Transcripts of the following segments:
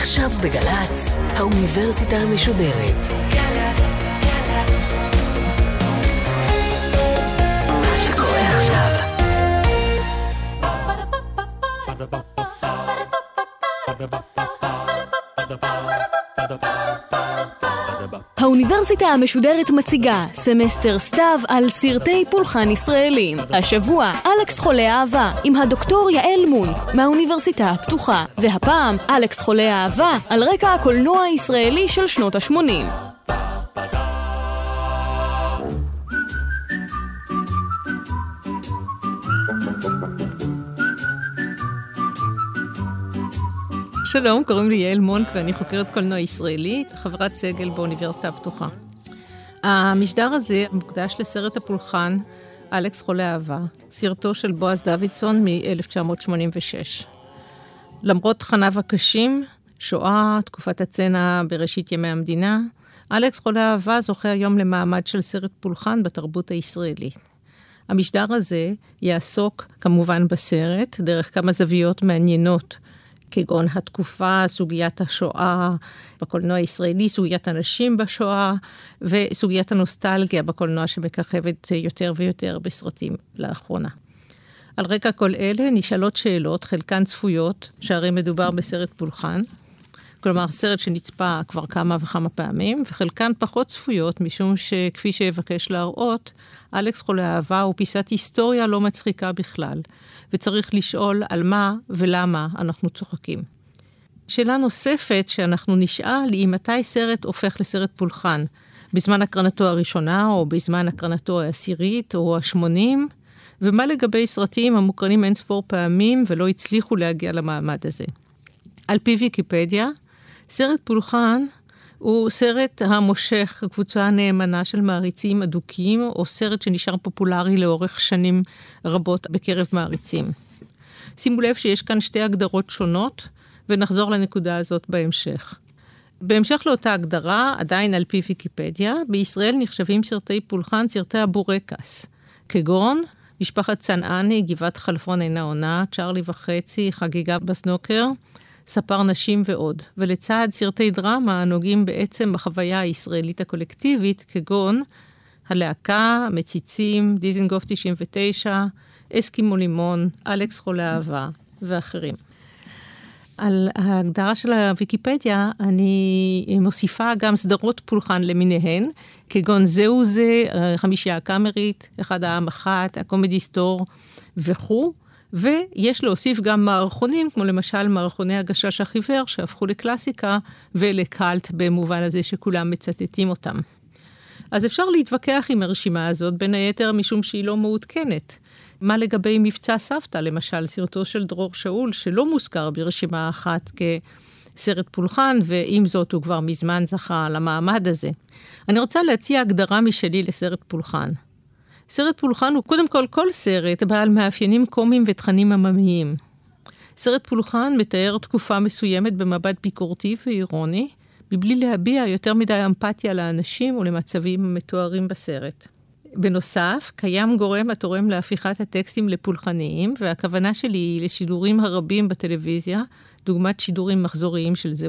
עכשיו בגל"צ, האוניברסיטה המשודרת. עכשיו. האוניברסיטה המשודרת מציגה סמסטר סתיו על סרטי פולחן ישראלים. השבוע אלכס חולה אהבה עם הדוקטור יעל מונק מהאוניברסיטה הפתוחה. והפעם אלכס חולה אהבה על רקע הקולנוע הישראלי של שנות ה-80. שלום, קוראים לי יעל מונק ואני חוקרת קולנוע ישראלי, חברת סגל באוניברסיטה הפתוחה. המשדר הזה מוקדש לסרט הפולחן אלכס חולה אהבה, סרטו של בועז דוידסון מ-1986. למרות תכניו הקשים, שואה, תקופת הצנע בראשית ימי המדינה, אלכס חולה אהבה זוכה היום למעמד של סרט פולחן בתרבות הישראלית. המשדר הזה יעסוק כמובן בסרט, דרך כמה זוויות מעניינות כגון התקופה, סוגיית השואה בקולנוע הישראלי, סוגיית הנשים בשואה וסוגיית הנוסטלגיה בקולנוע שמככבת יותר ויותר בסרטים לאחרונה. על רקע כל אלה נשאלות שאלות, חלקן צפויות, שהרי מדובר בסרט פולחן, כלומר סרט שנצפה כבר כמה וכמה פעמים, וחלקן פחות צפויות, משום שכפי שאבקש להראות, אלכס חולה אהבה הוא פיסת היסטוריה לא מצחיקה בכלל, וצריך לשאול על מה ולמה אנחנו צוחקים. שאלה נוספת שאנחנו נשאל היא מתי סרט הופך לסרט פולחן, בזמן הקרנתו הראשונה, או בזמן הקרנתו העשירית, או השמונים, ומה לגבי סרטים המוקרנים אין ספור פעמים ולא הצליחו להגיע למעמד הזה. על פי ויקיפדיה, סרט פולחן הוא סרט המושך קבוצה נאמנה של מעריצים אדוקים, או סרט שנשאר פופולרי לאורך שנים רבות בקרב מעריצים. שימו לב שיש כאן שתי הגדרות שונות, ונחזור לנקודה הזאת בהמשך. בהמשך לאותה הגדרה, עדיין על פי ויקיפדיה, בישראל נחשבים סרטי פולחן סרטי הבורקס, כגון משפחת צנעני, גבעת חלפון אינה עונה, צ'רלי וחצי, חגיגה בסנוקר, ספר נשים ועוד. ולצד סרטי דרמה הנוגעים בעצם בחוויה הישראלית הקולקטיבית, כגון הלהקה, מציצים, דיזנגוף 99, אסקימו לימון, אלכס חולה אהבה ואחרים. על ההגדרה של הוויקיפדיה, אני מוסיפה גם סדרות פולחן למיניהן, כגון זהו זה, חמישייה הקאמרית, אחד העם אחת, הקומדי סטור וכו'. ויש להוסיף גם מערכונים, כמו למשל מערכוני הגשש החיוור, שהפכו לקלאסיקה ולקאלט במובן הזה שכולם מצטטים אותם. אז אפשר להתווכח עם הרשימה הזאת, בין היתר משום שהיא לא מעודכנת. מה לגבי מבצע סבתא, למשל, סרטו של דרור שאול, שלא מוזכר ברשימה אחת כסרט פולחן, ועם זאת הוא כבר מזמן זכה למעמד הזה. אני רוצה להציע הגדרה משלי לסרט פולחן. סרט פולחן הוא קודם כל כל סרט בעל מאפיינים קומיים ותכנים עממיים. סרט פולחן מתאר תקופה מסוימת במבט ביקורתי ואירוני, מבלי להביע יותר מדי אמפתיה לאנשים ולמצבים המתוארים בסרט. בנוסף, קיים גורם התורם להפיכת הטקסטים לפולחניים, והכוונה שלי היא לשידורים הרבים בטלוויזיה, דוגמת שידורים מחזוריים של זה,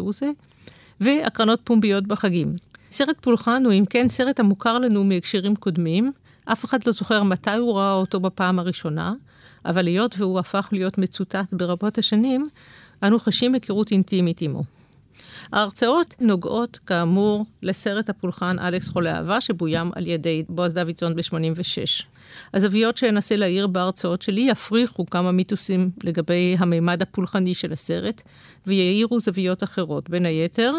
והקרנות פומביות בחגים. סרט פולחן הוא אם כן סרט המוכר לנו מהקשרים קודמים, אף אחד לא זוכר מתי הוא ראה אותו בפעם הראשונה, אבל היות והוא הפך להיות מצוטט ברבות השנים, אנו חשים היכרות אינטימית עמו. ההרצאות נוגעות, כאמור, לסרט הפולחן אלכס חולה אהבה, שבוים על ידי בועז דוידסון ב-86. הזוויות שאנסה להעיר בהרצאות שלי יפריחו כמה מיתוסים לגבי המימד הפולחני של הסרט, ויעירו זוויות אחרות, בין היתר,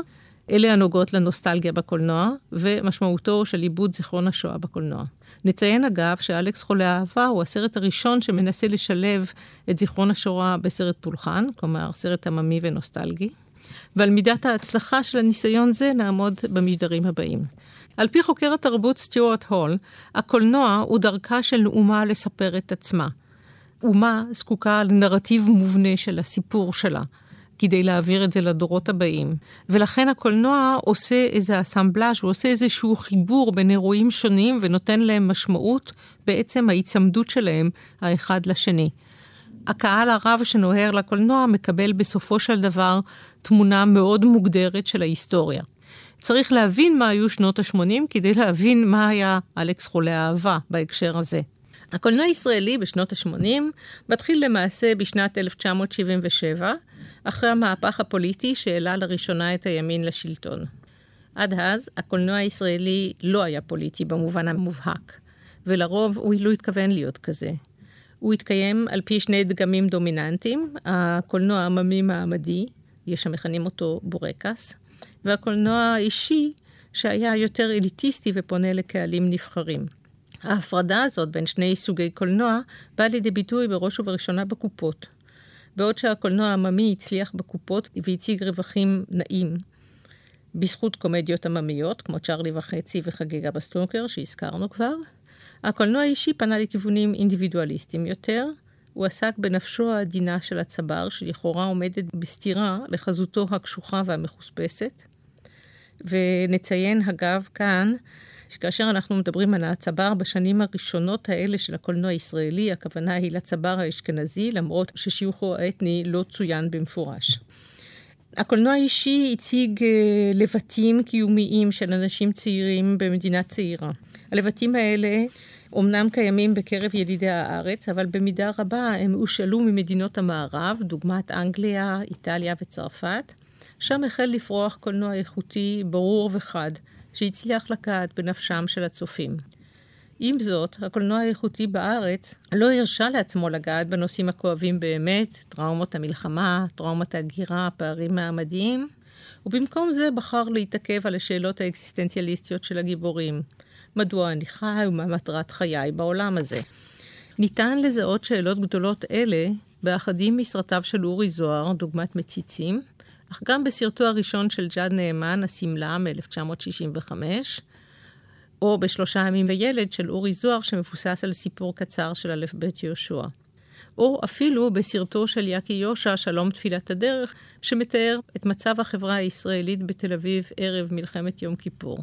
אלה הנוגעות לנוסטלגיה בקולנוע, ומשמעותו של עיבוד זיכרון השואה בקולנוע. נציין אגב שאלכס חולה אהבה הוא הסרט הראשון שמנסה לשלב את זיכרון השואה בסרט פולחן, כלומר סרט עממי ונוסטלגי. ועל מידת ההצלחה של הניסיון זה נעמוד במשדרים הבאים. על פי חוקר התרבות סטיוארט הול, הקולנוע הוא דרכה של אומה לספר את עצמה. אומה זקוקה לנרטיב מובנה של הסיפור שלה, כדי להעביר את זה לדורות הבאים. ולכן הקולנוע עושה איזה אסמבלאז', הוא עושה איזשהו חיבור בין אירועים שונים ונותן להם משמעות בעצם ההיצמדות שלהם האחד לשני. הקהל הרב שנוהר לקולנוע מקבל בסופו של דבר תמונה מאוד מוגדרת של ההיסטוריה. צריך להבין מה היו שנות ה-80 כדי להבין מה היה אלכס חולה אהבה בהקשר הזה. הקולנוע הישראלי בשנות ה-80 מתחיל למעשה בשנת 1977, אחרי המהפך הפוליטי שהעלה לראשונה את הימין לשלטון. עד אז הקולנוע הישראלי לא היה פוליטי במובן המובהק, ולרוב הוא לא התכוון להיות כזה. הוא התקיים על פי שני דגמים דומיננטיים, הקולנוע העממי מעמדי, יש המכנים אותו בורקס, והקולנוע האישי, שהיה יותר אליטיסטי ופונה לקהלים נבחרים. ההפרדה הזאת בין שני סוגי קולנוע באה לידי ביטוי בראש ובראשונה בקופות. בעוד שהקולנוע העממי הצליח בקופות והציג רווחים נאים, בזכות קומדיות עממיות, כמו צ'רלי וחצי וחגיגה בסטונקר, שהזכרנו כבר, הקולנוע האישי פנה לכיוונים אינדיבידואליסטיים יותר, הוא עסק בנפשו העדינה של הצבר, שלכאורה עומדת בסתירה לחזותו הקשוחה והמחוספסת. ונציין, אגב, כאן, שכאשר אנחנו מדברים על הצבר בשנים הראשונות האלה של הקולנוע הישראלי, הכוונה היא לצבר האשכנזי, למרות ששיוכו האתני לא צוין במפורש. הקולנוע האישי הציג אה, לבטים קיומיים של אנשים צעירים במדינה צעירה. הלבטים האלה אומנם קיימים בקרב ילידי הארץ, אבל במידה רבה הם הושאלו ממדינות המערב, דוגמת אנגליה, איטליה וצרפת. שם החל לפרוח קולנוע איכותי ברור וחד, שהצליח לגעת בנפשם של הצופים. עם זאת, הקולנוע האיכותי בארץ לא הרשה לעצמו לגעת בנושאים הכואבים באמת, טראומות המלחמה, טראומות ההגירה, הפערים מעמדיים, ובמקום זה בחר להתעכב על השאלות האקסיסטנציאליסטיות של הגיבורים. מדוע אני חי ומה מטרת חיי בעולם הזה. ניתן לזהות שאלות גדולות אלה באחדים מסרטיו של אורי זוהר, דוגמת מציצים, אך גם בסרטו הראשון של ג'אד נאמן, השמלה מ-1965, או בשלושה ימים וילד של אורי זוהר, שמבוסס על סיפור קצר של א' ב' יהושע. או אפילו בסרטו של יאקי יושע, שלום תפילת הדרך, שמתאר את מצב החברה הישראלית בתל אביב ערב מלחמת יום כיפור.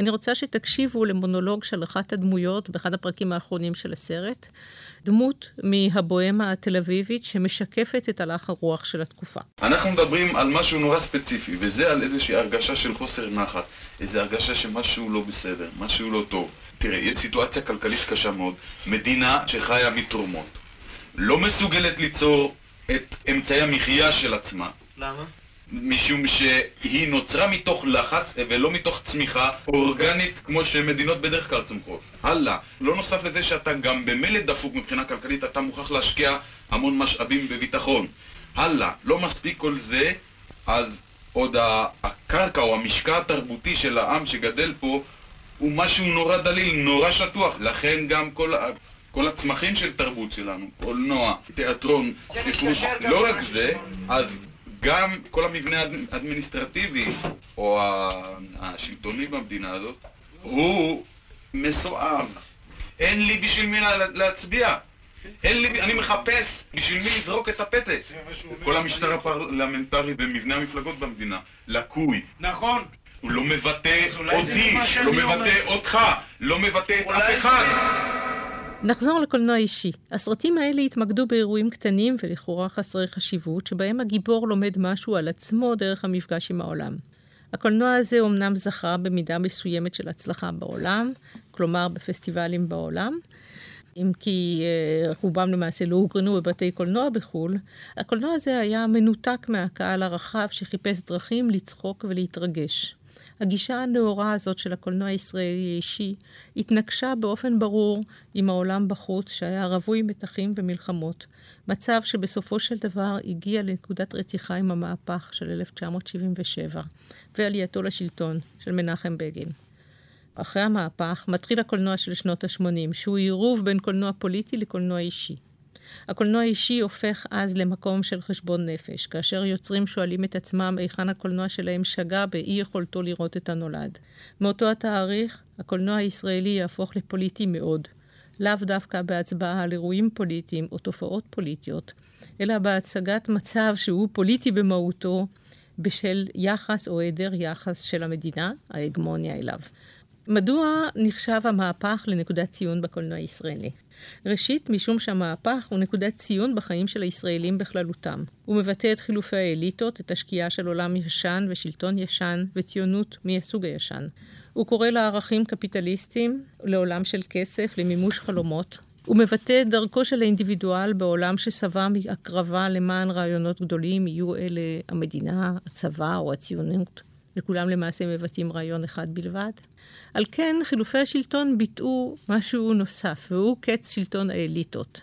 אני רוצה שתקשיבו למונולוג של אחת הדמויות באחד הפרקים האחרונים של הסרט, דמות מהבוהמה התל אביבית שמשקפת את הלך הרוח של התקופה. אנחנו מדברים על משהו נורא ספציפי, וזה על איזושהי הרגשה של חוסר נחת, איזו הרגשה שמשהו לא בסדר, משהו לא טוב. תראה, יש סיטואציה כלכלית קשה מאוד, מדינה שחיה מתרומות. לא מסוגלת ליצור את אמצעי המחיה של עצמה. למה? משום שהיא נוצרה מתוך לחץ ולא מתוך צמיחה אורגנית כמו שמדינות בדרך כלל צומחות. הלאה. לא נוסף לזה שאתה גם במילא דפוק מבחינה כלכלית, אתה מוכרח להשקיע המון משאבים בביטחון. הלאה. לא מספיק כל זה, אז עוד הקרקע או המשקע התרבותי של העם שגדל פה הוא משהו נורא דליל, נורא שטוח. לכן גם כל כל הצמחים של תרבות שלנו, קולנוע, תיאטרון, ספרות, לא רק זה, אז גם כל המבנה האדמיניסטרטיבי או השלטוני במדינה הזאת הוא מסואב. אין לי בשביל מי להצביע. אין לי, אני מחפש בשביל מי לזרוק את הפתק. כל המשטר הפרלמנטרי ומבנה המפלגות במדינה לקוי. נכון. הוא לא מבטא אותי, לא מבטא אותך, לא מבטא את אף אחד. נחזור לקולנוע אישי. הסרטים האלה התמקדו באירועים קטנים ולכאורה חסרי חשיבות, שבהם הגיבור לומד משהו על עצמו דרך המפגש עם העולם. הקולנוע הזה אומנם זכה במידה מסוימת של הצלחה בעולם, כלומר בפסטיבלים בעולם, אם כי uh, רובם למעשה לא הוקרנו בבתי קולנוע בחו"ל, הקולנוע הזה היה מנותק מהקהל הרחב שחיפש דרכים לצחוק ולהתרגש. הגישה הנאורה הזאת של הקולנוע הישראלי האישי התנגשה באופן ברור עם העולם בחוץ, שהיה רווי מתחים ומלחמות. מצב שבסופו של דבר הגיע לנקודת רתיחה עם המהפך של 1977 ועלייתו לשלטון של מנחם בגין. אחרי המהפך מתחיל הקולנוע של שנות ה-80, שהוא עירוב בין קולנוע פוליטי לקולנוע אישי. הקולנוע האישי הופך אז למקום של חשבון נפש, כאשר יוצרים שואלים את עצמם היכן הקולנוע שלהם שגה באי יכולתו לראות את הנולד. מאותו התאריך, הקולנוע הישראלי יהפוך לפוליטי מאוד. לאו דווקא בהצבעה על אירועים פוליטיים או תופעות פוליטיות, אלא בהצגת מצב שהוא פוליטי במהותו, בשל יחס או היעדר יחס של המדינה, ההגמוניה אליו. מדוע נחשב המהפך לנקודת ציון בקולנוע הישראלי? ראשית, משום שהמהפך הוא נקודת ציון בחיים של הישראלים בכללותם. הוא מבטא את חילופי האליטות, את השקיעה של עולם ישן ושלטון ישן וציונות מהסוג הישן. הוא קורא לערכים קפיטליסטיים, לעולם של כסף, למימוש חלומות. הוא מבטא את דרכו של האינדיבידואל בעולם ששבע מהקרבה למען רעיונות גדולים, יהיו אלה המדינה, הצבא או הציונות. וכולם למעשה מבטאים רעיון אחד בלבד. על כן, חילופי השלטון ביטאו משהו נוסף, והוא קץ שלטון האליטות.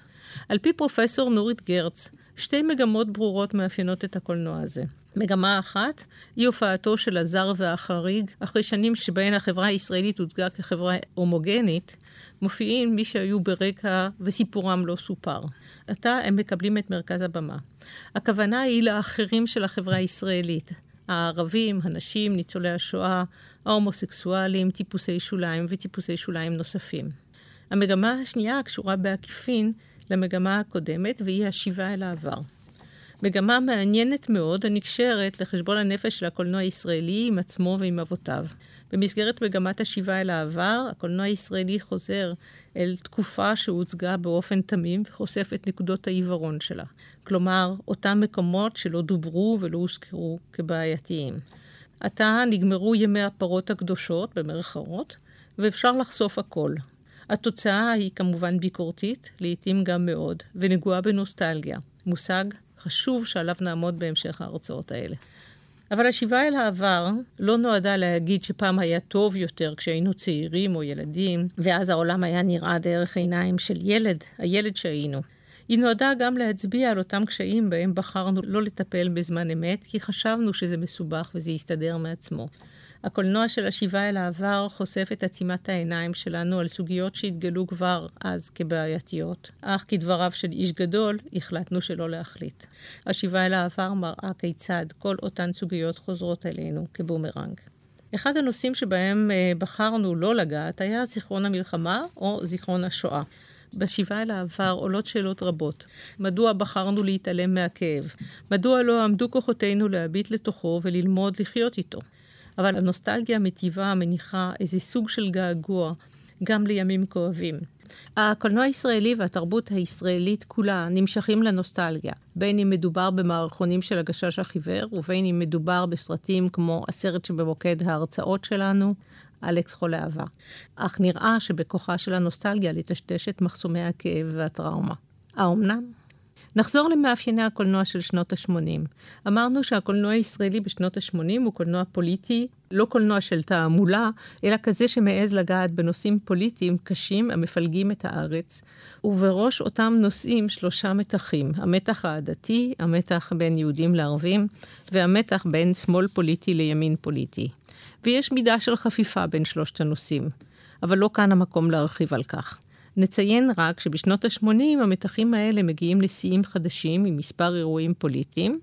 על פי פרופסור נורית גרץ, שתי מגמות ברורות מאפיינות את הקולנוע הזה. מגמה אחת היא הופעתו של הזר והחריג, אחרי שנים שבהן החברה הישראלית הוצגה כחברה הומוגנית, מופיעים מי שהיו ברקע וסיפורם לא סופר. עתה הם מקבלים את מרכז הבמה. הכוונה היא לאחרים של החברה הישראלית, הערבים, הנשים, ניצולי השואה, ההומוסקסואלים, טיפוסי שוליים וטיפוסי שוליים נוספים. המגמה השנייה קשורה בעקיפין למגמה הקודמת, והיא השיבה אל העבר. מגמה מעניינת מאוד הנקשרת לחשבון הנפש של הקולנוע הישראלי עם עצמו ועם אבותיו. במסגרת מגמת השיבה אל העבר, הקולנוע הישראלי חוזר אל תקופה שהוצגה באופן תמים וחושף את נקודות העיוורון שלה. כלומר, אותם מקומות שלא דוברו ולא הוזכרו כבעייתיים. עתה נגמרו ימי הפרות הקדושות, במרכאות, ואפשר לחשוף הכל. התוצאה היא כמובן ביקורתית, לעתים גם מאוד, ונגועה בנוסטלגיה, מושג חשוב שעליו נעמוד בהמשך ההרצאות האלה. אבל השיבה אל העבר לא נועדה להגיד שפעם היה טוב יותר כשהיינו צעירים או ילדים, ואז העולם היה נראה דרך עיניים של ילד, הילד שהיינו. היא נועדה גם להצביע על אותם קשיים בהם בחרנו לא לטפל בזמן אמת, כי חשבנו שזה מסובך וזה יסתדר מעצמו. הקולנוע של השיבה אל העבר חושף את עצימת העיניים שלנו על סוגיות שהתגלו כבר אז כבעייתיות, אך כדבריו של איש גדול, החלטנו שלא להחליט. השיבה אל העבר מראה כיצד כל אותן סוגיות חוזרות אלינו כבומרנג. אחד הנושאים שבהם אה, בחרנו לא לגעת היה זיכרון המלחמה או זיכרון השואה. בשיבה אל העבר עולות שאלות רבות. מדוע בחרנו להתעלם מהכאב? מדוע לא עמדו כוחותינו להביט לתוכו וללמוד לחיות איתו? אבל הנוסטלגיה המטיבה מניחה איזה סוג של געגוע גם לימים כואבים. הקולנוע הישראלי והתרבות הישראלית כולה נמשכים לנוסטלגיה, בין אם מדובר במערכונים של הגשש החיוור, ובין אם מדובר בסרטים כמו הסרט שבמוקד ההרצאות שלנו, אלכס חולה אהבה. אך נראה שבכוחה של הנוסטלגיה לטשטש את מחסומי הכאב והטראומה. האומנם? נחזור למאפייני הקולנוע של שנות ה-80. אמרנו שהקולנוע הישראלי בשנות ה-80 הוא קולנוע פוליטי, לא קולנוע של תעמולה, אלא כזה שמעז לגעת בנושאים פוליטיים קשים המפלגים את הארץ, ובראש אותם נושאים שלושה מתחים, המתח העדתי, המתח בין יהודים לערבים, והמתח בין שמאל פוליטי לימין פוליטי. ויש מידה של חפיפה בין שלושת הנושאים, אבל לא כאן המקום להרחיב על כך. נציין רק שבשנות ה-80 המתחים האלה מגיעים לשיאים חדשים עם מספר אירועים פוליטיים,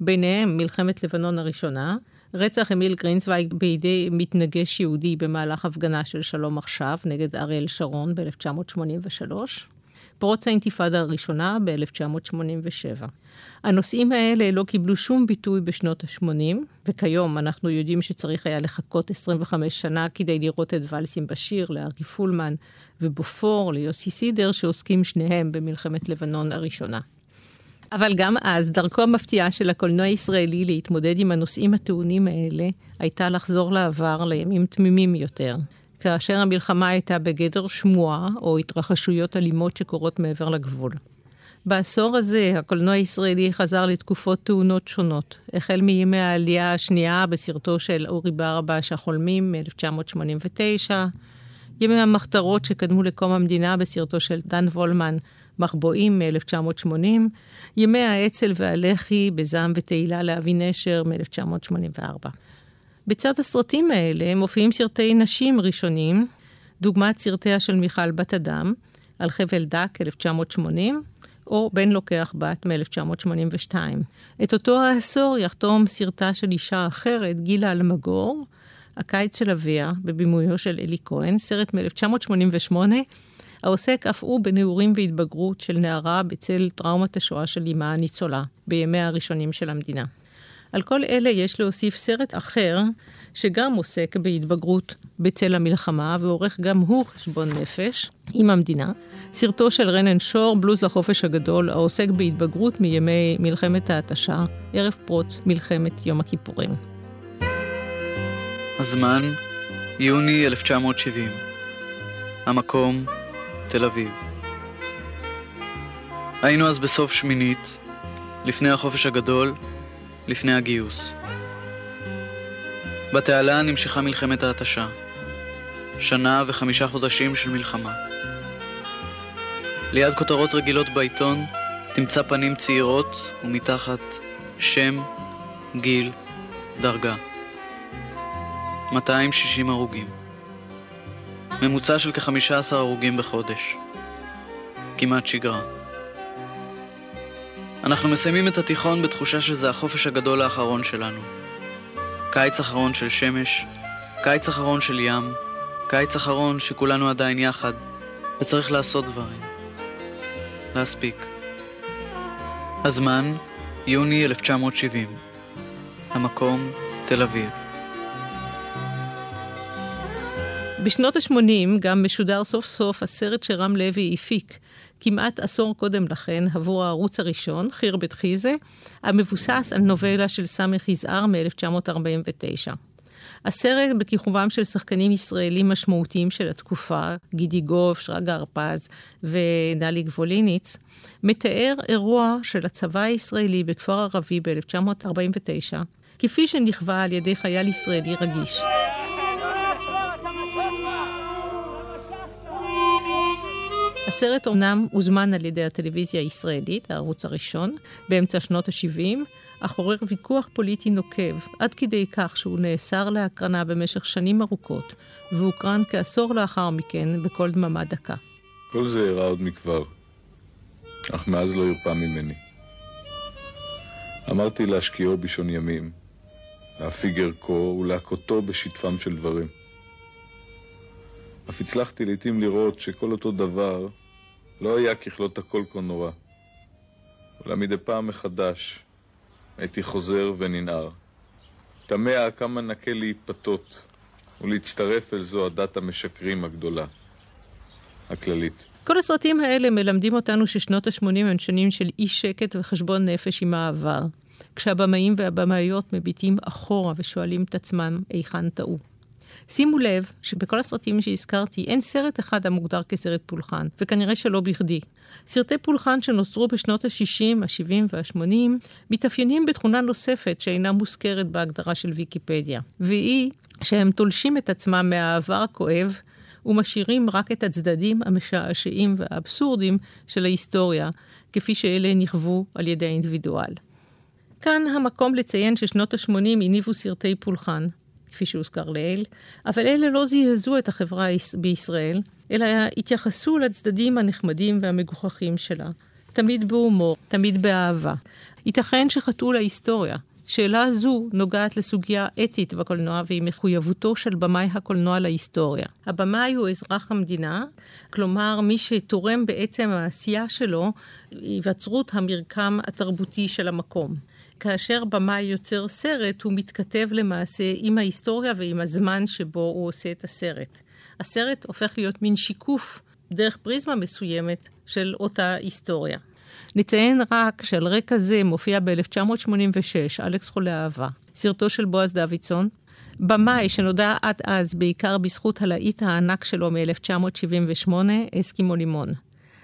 ביניהם מלחמת לבנון הראשונה, רצח אמיל גרינצוויג בידי מתנגש יהודי במהלך הפגנה של שלום עכשיו נגד אריאל שרון ב-1983, פרוץ האינתיפאדה הראשונה ב-1987. הנושאים האלה לא קיבלו שום ביטוי בשנות ה-80, וכיום אנחנו יודעים שצריך היה לחכות 25 שנה כדי לראות את ולסים בשיר, לארי פולמן ובופור, ליוסי סידר, שעוסקים שניהם במלחמת לבנון הראשונה. אבל גם אז, דרכו המפתיעה של הקולנוע הישראלי להתמודד עם הנושאים הטעונים האלה, הייתה לחזור לעבר לימים תמימים יותר. כאשר המלחמה הייתה בגדר שמועה או התרחשויות אלימות שקורות מעבר לגבול. בעשור הזה הקולנוע הישראלי חזר לתקופות תאונות שונות, החל מימי העלייה השנייה בסרטו של אורי ברבש החולמים מ-1989, ימי המחתרות שקדמו לקום המדינה בסרטו של דן וולמן מחבואים מ-1980, ימי האצ"ל והלח"י בזעם ותהילה לאבי נשר מ-1984. בצד הסרטים האלה מופיעים סרטי נשים ראשונים, דוגמת סרטיה של מיכל בת אדם, על חבל דק 1980, או בן לוקח בת מ-1982. את אותו העשור יחתום סרטה של אישה אחרת, גילה אלמגור, הקיץ של אביה, בבימויו של אלי כהן, סרט מ-1988, העוסק אף הוא בנעורים והתבגרות של נערה בצל טראומת השואה של אמה הניצולה, בימיה הראשונים של המדינה. על כל אלה יש להוסיף סרט אחר, שגם עוסק בהתבגרות בצל המלחמה, ועורך גם הוא חשבון נפש עם המדינה. סרטו של רנן שור, בלוז לחופש הגדול, העוסק בהתבגרות מימי מלחמת ההתשה, ערב פרוץ מלחמת יום הכיפורים. הזמן, יוני 1970. המקום, תל אביב. היינו אז בסוף שמינית, לפני החופש הגדול, לפני הגיוס. בתעלה נמשכה מלחמת ההתשה. שנה וחמישה חודשים של מלחמה. ליד כותרות רגילות בעיתון תמצא פנים צעירות ומתחת שם, גיל, דרגה. 260 הרוגים. ממוצע של כ-15 הרוגים בחודש. כמעט שגרה. אנחנו מסיימים את התיכון בתחושה שזה החופש הגדול האחרון שלנו. קיץ אחרון של שמש, קיץ אחרון של ים, קיץ אחרון שכולנו עדיין יחד, וצריך לעשות דברים. להספיק. הזמן, יוני 1970. המקום, תל אביב. בשנות ה-80 גם משודר סוף סוף הסרט שרם לוי הפיק, כמעט עשור קודם לכן, עבור הערוץ הראשון, חיר בית חיזה, המבוסס על נובלה של סמך יזהר מ-1949. הסרט בכיכובם של שחקנים ישראלים משמעותיים של התקופה, גידי גוף, שרגא הרפז ונלי גבוליניץ, מתאר אירוע של הצבא הישראלי בכפר ערבי ב-1949, כפי שנכווה על ידי חייל ישראלי רגיש. הסרט אומנם הוזמן על ידי הטלוויזיה הישראלית, הערוץ הראשון, באמצע שנות ה-70, אך עורר ויכוח פוליטי נוקב, עד כדי כך שהוא נאסר להקרנה במשך שנים ארוכות, והוקרן כעשור לאחר מכן בכל דממה דקה. כל זה אירע עוד מכבר, אך מאז לא הרפא ממני. אמרתי להשקיעו בשעון ימים, להפיג ערכו ולהכותו בשטפם של דברים. אף הצלחתי לעתים לראות שכל אותו דבר לא היה ככלות הכל כה נורא. אולם מדי פעם מחדש הייתי חוזר וננער. תמה כמה נקה להיפתות ולהצטרף אל זו הדת המשקרים הגדולה, הכללית. כל הסרטים האלה מלמדים אותנו ששנות ה-80 הן שנים של אי שקט וחשבון נפש עם העבר, כשהבמאים והבמאיות מביטים אחורה ושואלים את עצמם היכן טעו. שימו לב שבכל הסרטים שהזכרתי אין סרט אחד המוגדר כסרט פולחן, וכנראה שלא בכדי. סרטי פולחן שנוצרו בשנות ה-60, ה-70 וה-80 מתאפיינים בתכונה נוספת שאינה מוזכרת בהגדרה של ויקיפדיה, והיא שהם תולשים את עצמם מהעבר הכואב ומשאירים רק את הצדדים המשעשעים והאבסורדים של ההיסטוריה, כפי שאלה נכוו על ידי האינדיבידואל. כאן המקום לציין ששנות ה-80 הניבו סרטי פולחן, כפי שהוזכר לעיל, אבל אלה לא זעזעו את החברה בישראל, אלא התייחסו לצדדים הנחמדים והמגוחכים שלה, תמיד בהומור, תמיד באהבה. ייתכן שחטאו להיסטוריה. שאלה זו נוגעת לסוגיה אתית בקולנוע והיא מחויבותו של במאי הקולנוע להיסטוריה. הבמאי הוא אזרח המדינה, כלומר מי שתורם בעצם העשייה שלו היווצרות המרקם התרבותי של המקום. כאשר במאי יוצר סרט, הוא מתכתב למעשה עם ההיסטוריה ועם הזמן שבו הוא עושה את הסרט. הסרט הופך להיות מין שיקוף דרך פריזמה מסוימת של אותה היסטוריה. נציין רק שעל רקע זה מופיע ב-1986 אלכס חולה אהבה, סרטו של בועז דוידסון, במאי שנודע עד אז בעיקר בזכות הלהיט הענק שלו מ-1978, אסקימו לימון.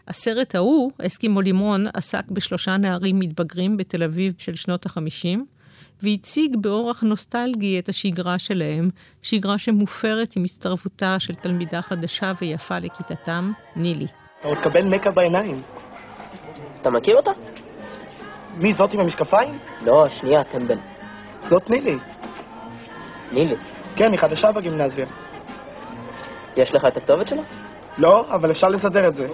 הסרט ההוא, אסקימו לימון, עסק בשלושה נערים מתבגרים בתל אביב של שנות החמישים, והציג באורח נוסטלגי את השגרה שלהם, שגרה שמופרת עם הצטרפותה של תלמידה חדשה ויפה לכיתתם, נילי. אתה עוד תקבל מקה בעיניים. אתה מכיר אותה? מי, זאת עם המשקפיים? לא, שנייה, טמבל. זאת נילי. נילי. כן, היא חדשה בגימנזיה. יש לך את הכתובת שלה? לא, אבל אפשר לסדר את זה.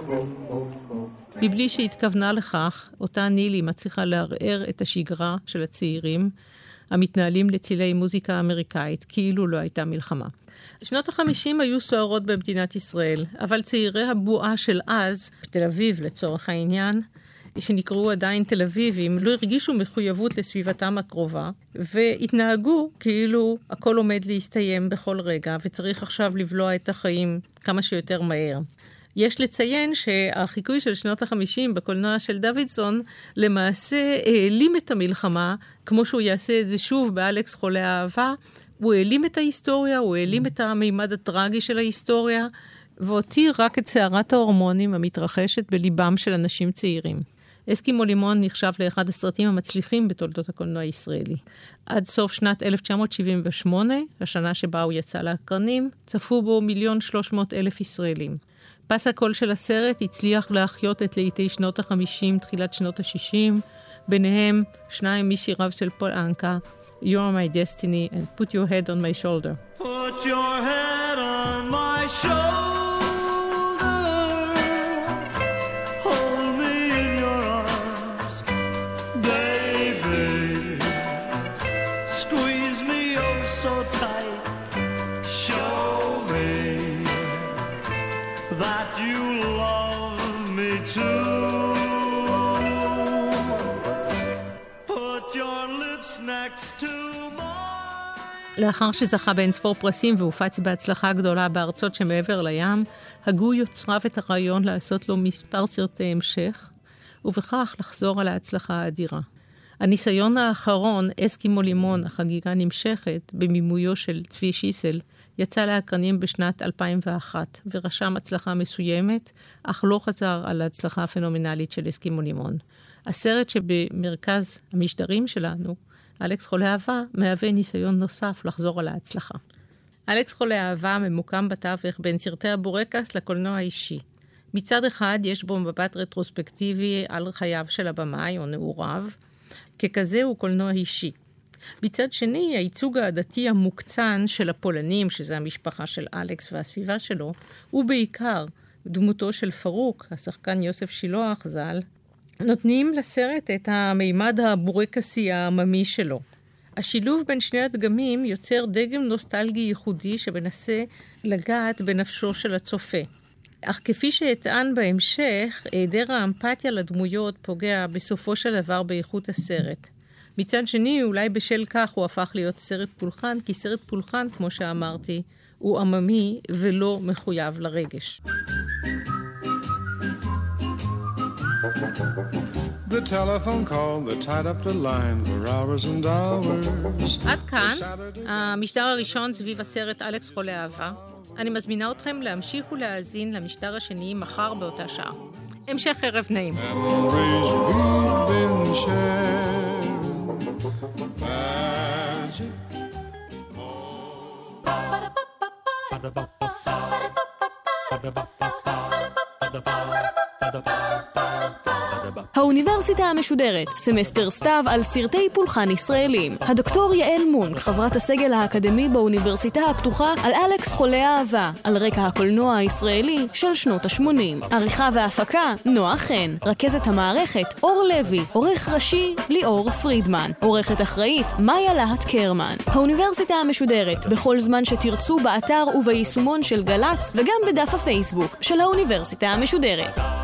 מבלי שהתכוונה לכך, אותה נילי מצליחה לערער את השגרה של הצעירים המתנהלים לצילי מוזיקה אמריקאית, כאילו לא הייתה מלחמה. שנות החמישים היו סוערות במדינת ישראל, אבל צעירי הבועה של אז, בתל אביב לצורך העניין, שנקראו עדיין תל אביבים, לא הרגישו מחויבות לסביבתם הקרובה, והתנהגו כאילו הכל עומד להסתיים בכל רגע, וצריך עכשיו לבלוע את החיים כמה שיותר מהר. יש לציין שהחיקוי של שנות החמישים בקולנוע של דוידסון למעשה העלים את המלחמה, כמו שהוא יעשה את זה שוב באלכס חולה אהבה. הוא העלים את ההיסטוריה, הוא העלים את המימד הטרגי של ההיסטוריה, והותיר רק את סערת ההורמונים המתרחשת בליבם של אנשים צעירים. אסקימו לימון נחשב לאחד הסרטים המצליחים בתולדות הקולנוע הישראלי. עד סוף שנת 1978, השנה שבה הוא יצא לאקרנים, צפו בו מיליון שלוש מאות אלף ישראלים. פס הקול של הסרט הצליח להחיות את לעיתי שנות ה-50, תחילת שנות ה-60, ביניהם שניים משיריו של פול אנקה, You're my destiny and put your head on my shoulder. Put your head on my shoulder. לאחר שזכה באינספור פרסים והופץ בהצלחה גדולה בארצות שמעבר לים, הגו יוצריו את הרעיון לעשות לו מספר סרטי המשך, ובכך לחזור על ההצלחה האדירה. הניסיון האחרון, אסקימו לימון, החגיגה נמשכת, במימויו של צבי שיסל, יצא לאקרנים בשנת 2001, ורשם הצלחה מסוימת, אך לא חזר על ההצלחה הפנומנלית של אסקימו לימון. הסרט שבמרכז המשדרים שלנו, אלכס חולה אהבה מהווה ניסיון נוסף לחזור על ההצלחה. אלכס חולה אהבה ממוקם בתווך בין סרטי הבורקס לקולנוע האישי. מצד אחד יש בו מבט רטרוספקטיבי על חייו של הבמאי או נעוריו, ככזה הוא קולנוע אישי. מצד שני, הייצוג העדתי המוקצן של הפולנים, שזה המשפחה של אלכס והסביבה שלו, הוא בעיקר דמותו של פרוק, השחקן יוסף שילוח ז"ל, נותנים לסרט את המימד הבורקסי העממי שלו. השילוב בין שני הדגמים יוצר דגם נוסטלגי ייחודי שמנסה לגעת בנפשו של הצופה. אך כפי שאטען בהמשך, היעדר האמפתיה לדמויות פוגע בסופו של דבר באיכות הסרט. מצד שני, אולי בשל כך הוא הפך להיות סרט פולחן, כי סרט פולחן, כמו שאמרתי, הוא עממי ולא מחויב לרגש. The telephone call that tied up the line for hours and hours. עד כאן המשדר הראשון סביב הסרט אלכס חולה אהבה. אני מזמינה אתכם להמשיך ולהאזין למשדר השני מחר באותה שעה. המשך ערב נעים. Ba-da-ba-ba-ba האוניברסיטה המשודרת, סמסטר סתיו על סרטי פולחן ישראלים. הדוקטור יעל מונק, חברת הסגל האקדמי באוניברסיטה הפתוחה, על אלכס חולה אהבה, על רקע הקולנוע הישראלי של שנות ה-80. עריכה והפקה, נועה חן. רכזת המערכת, אור לוי. עורך ראשי, ליאור פרידמן. עורכת אחראית, מאיה להט קרמן. האוניברסיטה המשודרת, בכל זמן שתרצו באתר וביישומון של גל"צ, וגם בדף הפייסבוק של האוניברסיטה המשודרת.